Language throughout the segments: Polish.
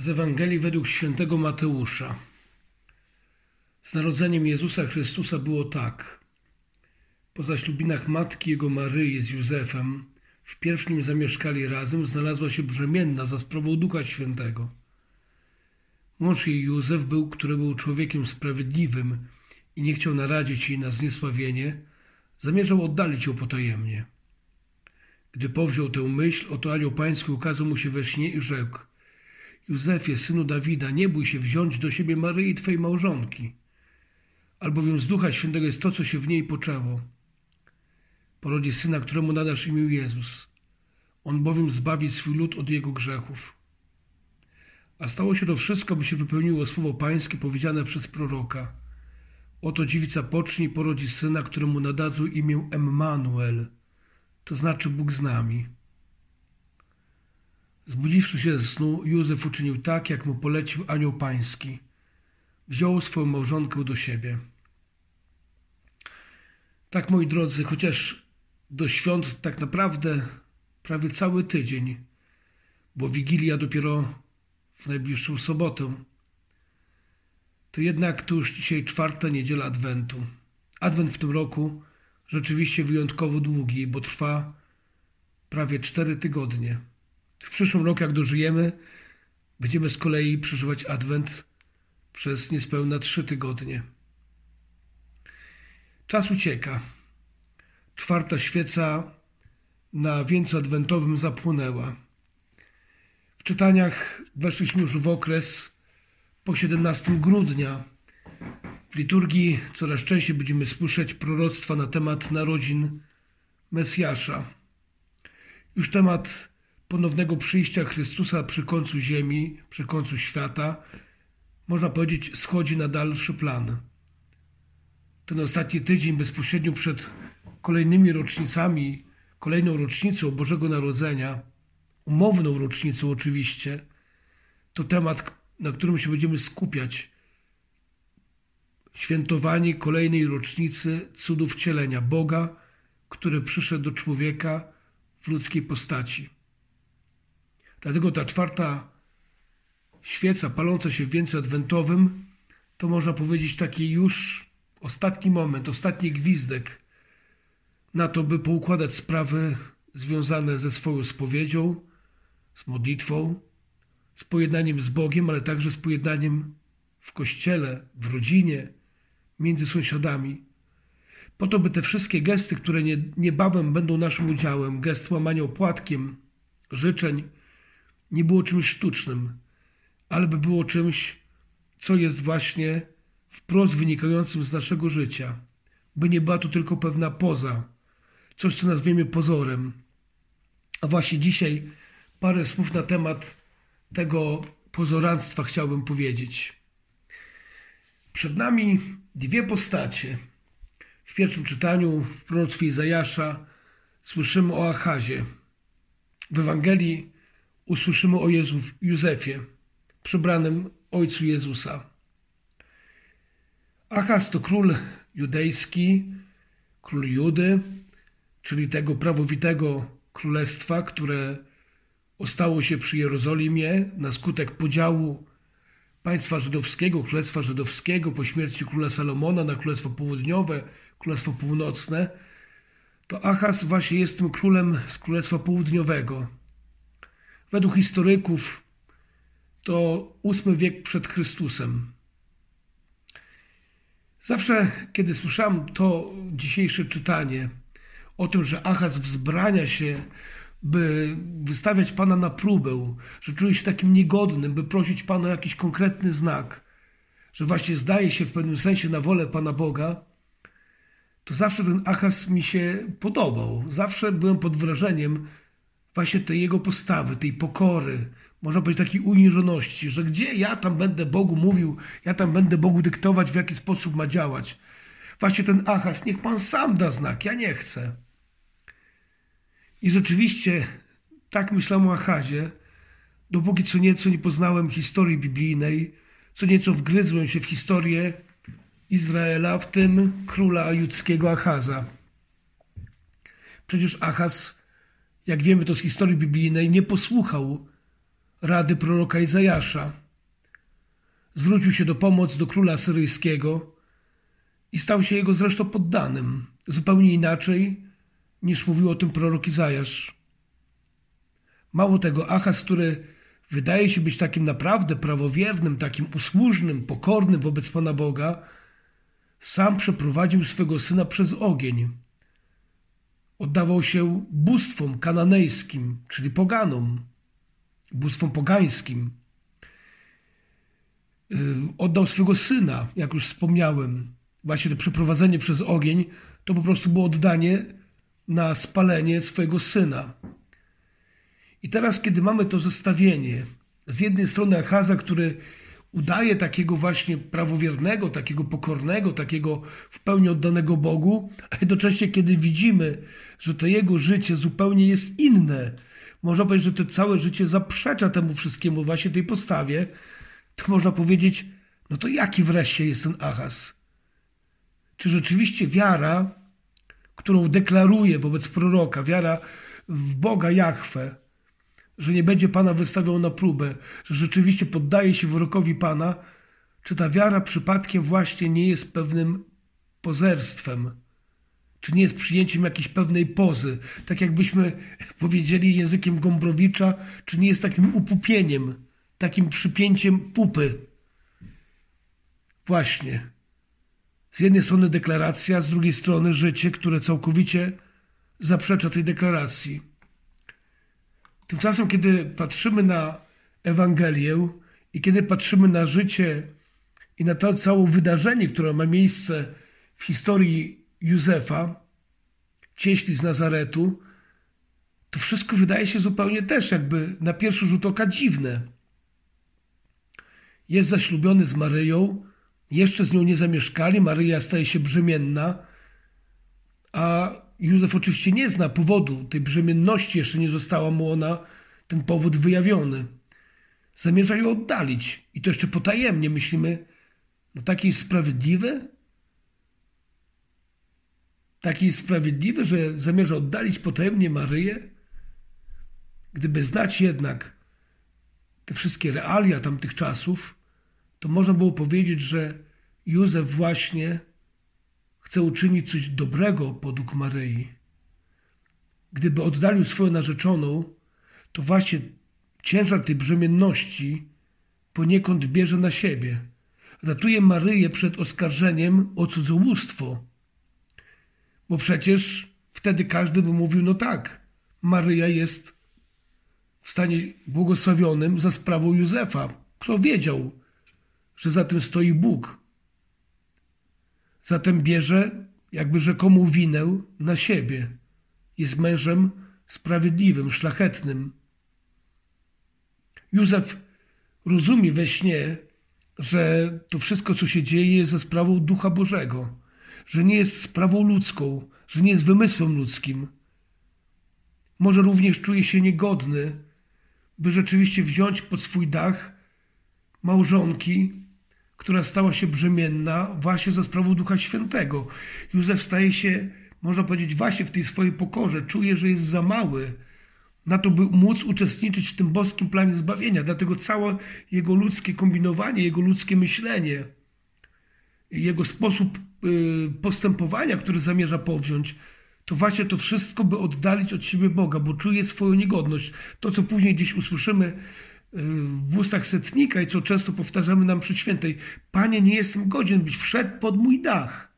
Z Ewangelii według świętego Mateusza. Z narodzeniem Jezusa Chrystusa było tak. Po zaślubinach matki jego Maryi z Józefem, w pierwszym zamieszkali razem, znalazła się brzemienna za sprawą Ducha Świętego. Mąż jej Józef był, który był człowiekiem sprawiedliwym i nie chciał naradzić jej na zniesławienie, zamierzał oddalić ją potajemnie. Gdy powziął tę myśl, oto anioł pański ukazał mu się we śnie i rzekł – Józefie, synu Dawida, nie bój się wziąć do siebie Maryi, twojej małżonki, albowiem z Ducha Świętego jest to, co się w niej poczęło. Porodzi syna, któremu nadasz imię Jezus. On bowiem zbawi swój lud od jego grzechów. A stało się to wszystko, by się wypełniło słowo pańskie powiedziane przez proroka. Oto dziewica pocznie i porodzi syna, któremu nadadzą imię Emmanuel, to znaczy Bóg z nami. Zbudziwszy się ze snu, Józef uczynił tak, jak mu polecił anioł pański. Wziął swoją małżonkę do siebie. Tak, moi drodzy, chociaż do świąt tak naprawdę prawie cały tydzień, bo Wigilia dopiero w najbliższą sobotę, to jednak to już dzisiaj czwarta niedziela Adwentu. Adwent w tym roku rzeczywiście wyjątkowo długi, bo trwa prawie cztery tygodnie. W przyszłym roku, jak dożyjemy, będziemy z kolei przeżywać Adwent przez niespełna trzy tygodnie. Czas ucieka. Czwarta świeca na wieńcu adwentowym zapłonęła. W czytaniach weszliśmy już w okres po 17 grudnia. W liturgii coraz częściej będziemy słyszeć proroctwa na temat narodzin Mesjasza. Już temat ponownego przyjścia Chrystusa przy końcu ziemi, przy końcu świata, można powiedzieć, schodzi na dalszy plan. Ten ostatni tydzień bezpośrednio przed kolejnymi rocznicami, kolejną rocznicą Bożego Narodzenia, umowną rocznicą oczywiście, to temat, na którym się będziemy skupiać. Świętowanie kolejnej rocznicy cudów wcielenia Boga, który przyszedł do człowieka w ludzkiej postaci. Dlatego ta czwarta świeca paląca się w wieńcu adwentowym to można powiedzieć taki już ostatni moment, ostatni gwizdek na to, by poukładać sprawy związane ze swoją spowiedzią, z modlitwą, z pojednaniem z Bogiem, ale także z pojednaniem w kościele, w rodzinie, między sąsiadami. Po to, by te wszystkie gesty, które nie, niebawem będą naszym udziałem, gest łamania opłatkiem, życzeń, nie było czymś sztucznym, ale by było czymś, co jest właśnie wprost wynikającym z naszego życia, by nie była to tylko pewna poza, coś, co nazwiemy pozorem. A właśnie dzisiaj parę słów na temat tego pozoranstwa chciałbym powiedzieć. Przed nami dwie postacie. W pierwszym czytaniu w proroctwie Izajasza słyszymy o Achazie. W Ewangelii usłyszymy o Jezu, Józefie, przybranym ojcu Jezusa. Achaz to król judejski, król Judy, czyli tego prawowitego królestwa, które ostało się przy Jerozolimie na skutek podziału państwa żydowskiego, królestwa żydowskiego po śmierci króla Salomona na królestwo południowe, królestwo północne, to Achaz właśnie jest tym królem z królestwa południowego. Według historyków to VIII wiek przed Chrystusem. Zawsze, kiedy słyszałem to dzisiejsze czytanie o tym, że Achaz wzbrania się, by wystawiać Pana na próbę, że czuje się takim niegodnym, by prosić Pana o jakiś konkretny znak, że właśnie zdaje się w pewnym sensie na wolę Pana Boga, to zawsze ten Achaz mi się podobał. Zawsze byłem pod wrażeniem właśnie tej jego postawy, tej pokory, można powiedzieć takiej uniżoności, że gdzie ja tam będę Bogu mówił, ja tam będę Bogu dyktować, w jaki sposób ma działać. Właśnie ten Achaz, niech Pan sam da znak, ja nie chcę. I rzeczywiście tak myślałem o Achazie, dopóki co nieco nie poznałem historii biblijnej, co nieco wgryzłem się w historię Izraela, w tym króla judzkiego Achaza. Przecież Achaz jak wiemy to z historii biblijnej, nie posłuchał rady proroka Izajasza. Zwrócił się do pomocy do króla syryjskiego i stał się jego zresztą poddanym, zupełnie inaczej niż mówił o tym prorok Izajasz. Mało tego, Achaz, który wydaje się być takim naprawdę prawowiernym, takim usłużnym, pokornym wobec Pana Boga, sam przeprowadził swego syna przez ogień. Oddawał się bóstwom kananejskim, czyli poganom, bóstwom pogańskim. Y, oddał swego syna, jak już wspomniałem. Właśnie to przeprowadzenie przez ogień to po prostu było oddanie na spalenie swojego syna. I teraz, kiedy mamy to zestawienie, z jednej strony Achaza, który udaje takiego właśnie prawowiernego, takiego pokornego, takiego w pełni oddanego Bogu, a jednocześnie kiedy widzimy, że to jego życie zupełnie jest inne, można powiedzieć, że to całe życie zaprzecza temu wszystkiemu, właśnie tej postawie, to można powiedzieć, no to jaki wreszcie jest ten Achaz? Czy rzeczywiście wiara, którą deklaruje wobec proroka, wiara w Boga Jahwe, że nie będzie Pana wystawiał na próbę, że rzeczywiście poddaje się wyrokowi Pana, czy ta wiara przypadkiem właśnie nie jest pewnym pozerstwem, czy nie jest przyjęciem jakiejś pewnej pozy, tak jakbyśmy powiedzieli językiem Gombrowicza, czy nie jest takim upupieniem, takim przypięciem pupy. Właśnie. Z jednej strony deklaracja, z drugiej strony życie, które całkowicie zaprzecza tej deklaracji. Tymczasem, kiedy patrzymy na Ewangelię i kiedy patrzymy na życie i na to całe wydarzenie, które ma miejsce w historii Józefa, cieśli z Nazaretu, to wszystko wydaje się zupełnie też jakby na pierwszy rzut oka dziwne. Jest zaślubiony z Maryją, jeszcze z nią nie zamieszkali, Maryja staje się brzemienna, a Józef oczywiście nie zna powodu tej brzemienności, jeszcze nie została mu ona, ten powód wyjawiony. Zamierza ją oddalić i to jeszcze potajemnie myślimy, no taki jest sprawiedliwy? Taki jest sprawiedliwy, że zamierza oddalić potajemnie Maryję? Gdyby znać jednak te wszystkie realia tamtych czasów, to można było powiedzieć, że Józef właśnie chce uczynić coś dobrego podług Maryi. Gdyby oddalił swoją narzeczoną, to właśnie ciężar tej brzemienności poniekąd bierze na siebie. Ratuje Maryję przed oskarżeniem o cudzołóstwo. Bo przecież wtedy każdy by mówił, no tak, Maryja jest w stanie błogosławionym za sprawą Józefa. Kto wiedział, że za tym stoi Bóg? Zatem bierze jakby rzekomą winę na siebie. Jest mężem sprawiedliwym, szlachetnym. Józef rozumie we śnie, że to wszystko, co się dzieje, jest ze sprawą Ducha Bożego, że nie jest sprawą ludzką, że nie jest wymysłem ludzkim. Może również czuje się niegodny, by rzeczywiście wziąć pod swój dach małżonki, która stała się brzemienna właśnie za sprawą Ducha Świętego. Józef staje się, można powiedzieć, właśnie w tej swojej pokorze. Czuje, że jest za mały na to, by móc uczestniczyć w tym boskim planie zbawienia. Dlatego całe jego ludzkie kombinowanie, jego ludzkie myślenie, jego sposób y, postępowania, który zamierza powziąć, to właśnie to wszystko, by oddalić od siebie Boga, bo czuje swoją niegodność. To, co później gdzieś usłyszymy w ustach setnika i co często powtarzamy nam przy świętej, Panie, nie jestem godzien, byś wszedł pod mój dach.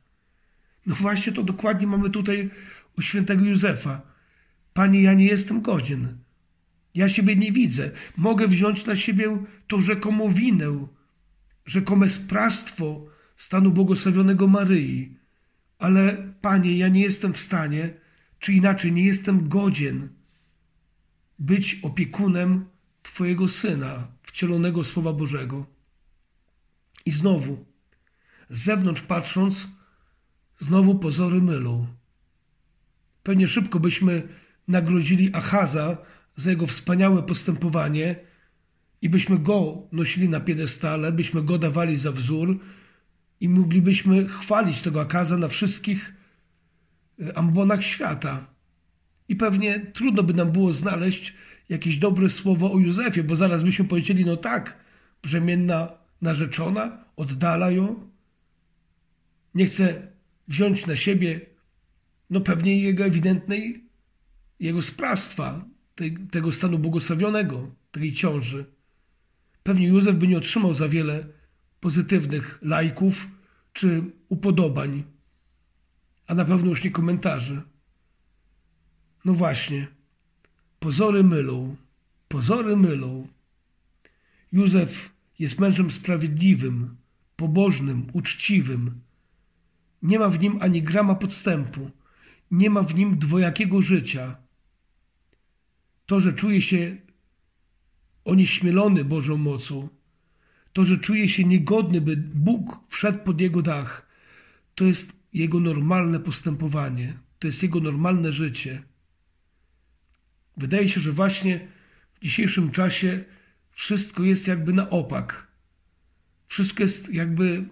No właśnie to dokładnie mamy tutaj u świętego Józefa. Panie, ja nie jestem godzien. Ja siebie nie widzę. Mogę wziąć na siebie tą rzekomą winę, rzekome sprawstwo stanu błogosławionego Maryi. Ale, Panie, ja nie jestem w stanie, czy inaczej, nie jestem godzien być opiekunem Twojego Syna, wcielonego Słowa Bożego. I znowu, z zewnątrz patrząc, znowu pozory mylą. Pewnie szybko byśmy nagrodzili Achaza za jego wspaniałe postępowanie i byśmy go nosili na piedestale, byśmy go dawali za wzór i moglibyśmy chwalić tego Akaza na wszystkich e, ambonach świata. I pewnie trudno by nam było znaleźć jakieś dobre słowo o Józefie, bo zaraz byśmy powiedzieli, no tak, brzemienna narzeczona, oddala ją, nie chce wziąć na siebie, no pewnie jego ewidentnej, jego sprawstwa, tego stanu błogosławionego, tej ciąży. Pewnie Józef by nie otrzymał za wiele pozytywnych lajków czy upodobań, a na pewno już nie komentarzy. No właśnie, pozory mylą, pozory mylą. Józef jest mężem sprawiedliwym, pobożnym, uczciwym. Nie ma w nim ani grama podstępu, nie ma w nim dwojakiego życia. To, że czuje się onieśmielony Bożą mocą, to, że czuje się niegodny, by Bóg wszedł pod jego dach, to jest jego normalne postępowanie, to jest jego normalne życie. Wydaje się, że właśnie w dzisiejszym czasie wszystko jest jakby na opak. Wszystko jest jakby,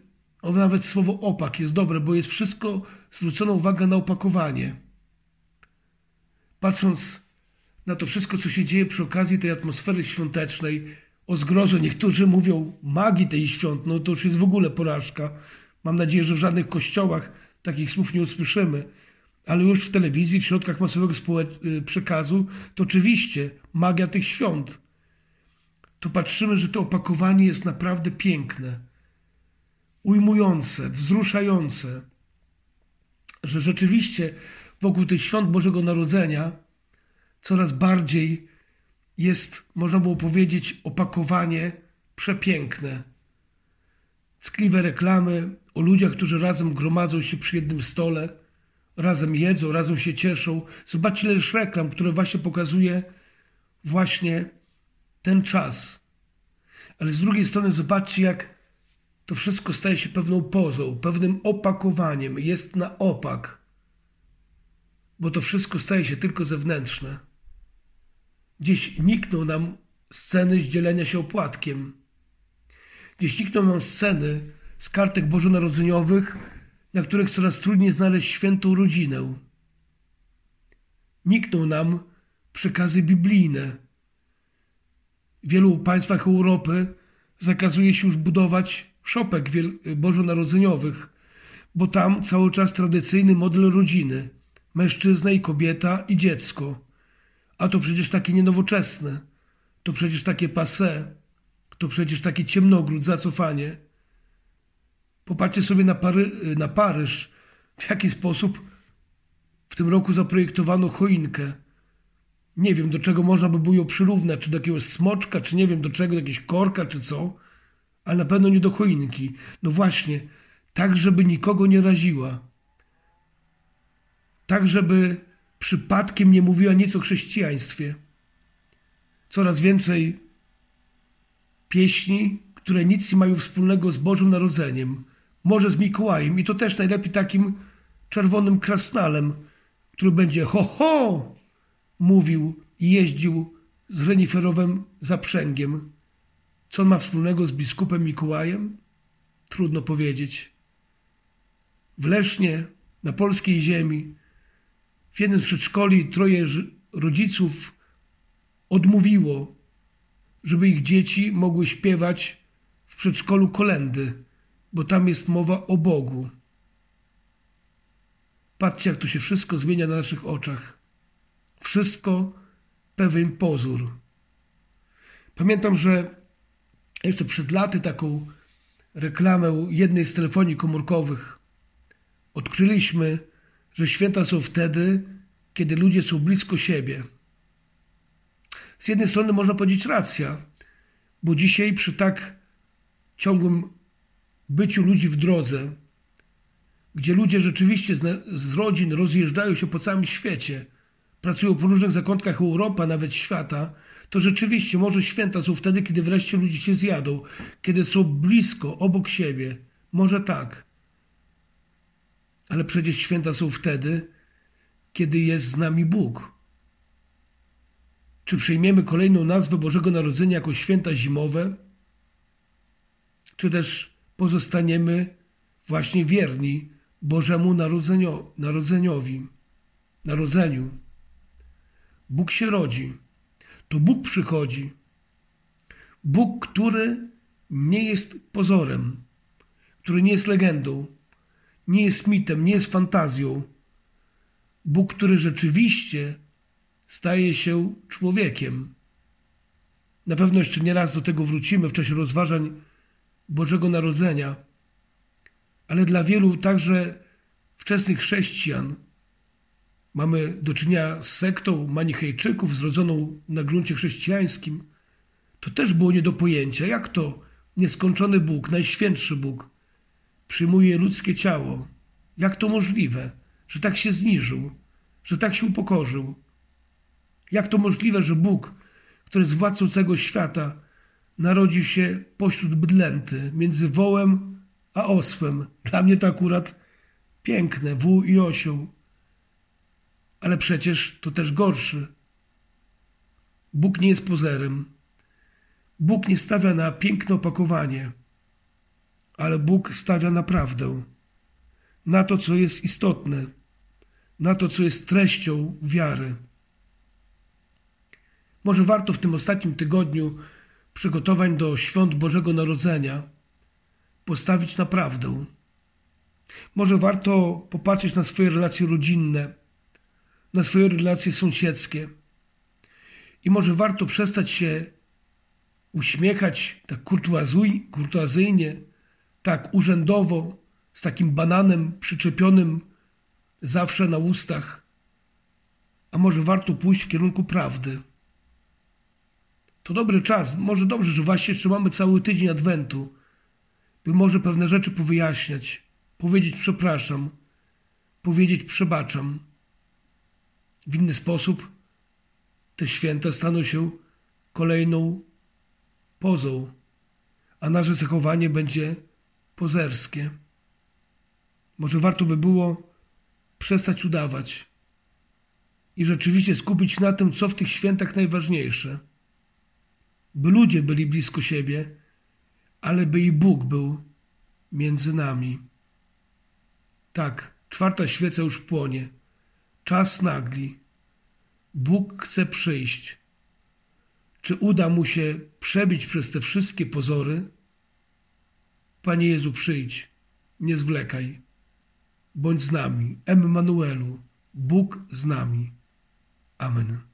o nawet słowo opak jest dobre, bo jest wszystko zwrócona uwaga na opakowanie. Patrząc na to wszystko, co się dzieje przy okazji tej atmosfery świątecznej, o zgroże, niektórzy mówią magii tej świąt, no to już jest w ogóle porażka. Mam nadzieję, że w żadnych kościołach takich słów nie usłyszymy. Ale już w telewizji, w środkach masowego y, przekazu, to oczywiście magia tych świąt. To patrzymy, że to opakowanie jest naprawdę piękne, ujmujące, wzruszające, że rzeczywiście wokół tych świąt Bożego Narodzenia coraz bardziej jest, można było powiedzieć, opakowanie przepiękne. Ckliwe reklamy o ludziach, którzy razem gromadzą się przy jednym stole, razem jedzą, razem się cieszą. Zobaczcie ileż reklam, które właśnie pokazuje właśnie ten czas. Ale z drugiej strony zobaczcie, jak to wszystko staje się pewną pozą, pewnym opakowaniem, jest na opak, bo to wszystko staje się tylko zewnętrzne. Gdzieś nikną nam sceny zdzielenia się opłatkiem. Gdzieś nikną nam sceny z kartek bożonarodzeniowych, na których coraz trudniej znaleźć świętą rodzinę. Nikną nam przekazy biblijne. W wielu państwach Europy zakazuje się już budować szopek bożonarodzeniowych, bo tam cały czas tradycyjny model rodziny mężczyzna i kobieta i dziecko. A to przecież takie nienowoczesne, to przecież takie passe, to przecież taki ciemnogród, zacofanie. Popatrzcie sobie na, Pary, na Paryż, w jaki sposób w tym roku zaprojektowano choinkę. Nie wiem, do czego można by było ją przyrównać, czy do jakiegoś smoczka, czy nie wiem do czego, do jakiegoś korka, czy co, ale na pewno nie do choinki. No właśnie, tak, żeby nikogo nie raziła. Tak, żeby przypadkiem nie mówiła nic o chrześcijaństwie. Coraz więcej pieśni, które nic nie mają wspólnego z Bożym Narodzeniem, może z Mikołajem i to też najlepiej takim czerwonym krasnalem, który będzie ho ho mówił i jeździł z reniferowym zaprzęgiem. Co on ma wspólnego z biskupem Mikołajem? Trudno powiedzieć. W Lesznie, na polskiej ziemi, w jednym z przedszkoli troje rodziców odmówiło, żeby ich dzieci mogły śpiewać w przedszkolu kolendy, bo tam jest mowa o Bogu. Patrzcie, jak to się wszystko zmienia na naszych oczach. Wszystko pewien pozór. Pamiętam, że jeszcze przed laty taką reklamę jednej z telefonii komórkowych odkryliśmy, że święta są wtedy, kiedy ludzie są blisko siebie. Z jednej strony można powiedzieć racja, bo dzisiaj przy tak ciągłym byciu ludzi w drodze, gdzie ludzie rzeczywiście z, z rodzin rozjeżdżają się po całym świecie, pracują po różnych zakątkach Europy, a nawet świata, to rzeczywiście może święta są wtedy, kiedy wreszcie ludzie się zjadą, kiedy są blisko, obok siebie. Może tak. Ale przecież święta są wtedy, kiedy jest z nami Bóg. Czy przyjmiemy kolejną nazwę Bożego Narodzenia jako święta zimowe? Czy też pozostaniemy właśnie wierni Bożemu narodzeniowi, narodzeniu? Bóg się rodzi. to Bóg przychodzi. Bóg, który nie jest pozorem, który nie jest legendą, nie jest mitem, nie jest fantazją. Bóg, który rzeczywiście staje się człowiekiem. Na pewno jeszcze nie raz do tego wrócimy w czasie rozważań Bożego Narodzenia, ale dla wielu także wczesnych chrześcijan mamy do czynienia z sektą manichejczyków zrodzoną na gruncie chrześcijańskim. To też było nie do pojęcia. Jak to nieskończony Bóg, najświętszy Bóg, przyjmuje ludzkie ciało? Jak to możliwe, że tak się zniżył, że tak się upokorzył? Jak to możliwe, że Bóg, który jest władcą całego świata, narodził się pośród bydlęty, między wołem a osłem? Dla mnie to akurat piękne, wół i osioł. Ale przecież to też gorszy. Bóg nie jest pozerem. Bóg nie stawia na piękne opakowanie, ale Bóg stawia na prawdę, na to, co jest istotne, na to, co jest treścią wiary. Może warto w tym ostatnim tygodniu przygotowań do świąt Bożego Narodzenia postawić na prawdę. Może warto popatrzeć na swoje relacje rodzinne, na swoje relacje sąsiedzkie. I może warto przestać się uśmiechać tak kurtuazyjnie, tak urzędowo, z takim bananem przyczepionym zawsze na ustach. A może warto pójść w kierunku prawdy. To dobry czas, może dobrze, że właśnie jeszcze mamy cały tydzień Adwentu, by może pewne rzeczy powyjaśniać, powiedzieć przepraszam, powiedzieć przebaczam. W inny sposób te święta staną się kolejną pozą, a nasze zachowanie będzie pozerskie. Może warto by było przestać udawać i rzeczywiście skupić na tym, co w tych świętach najważniejsze. By ludzie byli blisko siebie, ale by i Bóg był między nami. Tak, czwarta świeca już płonie. Czas nagli. Bóg chce przyjść. Czy uda mu się przebić przez te wszystkie pozory? Panie Jezu, przyjdź, nie zwlekaj. Bądź z nami, Emmanuelu, Bóg z nami. Amen.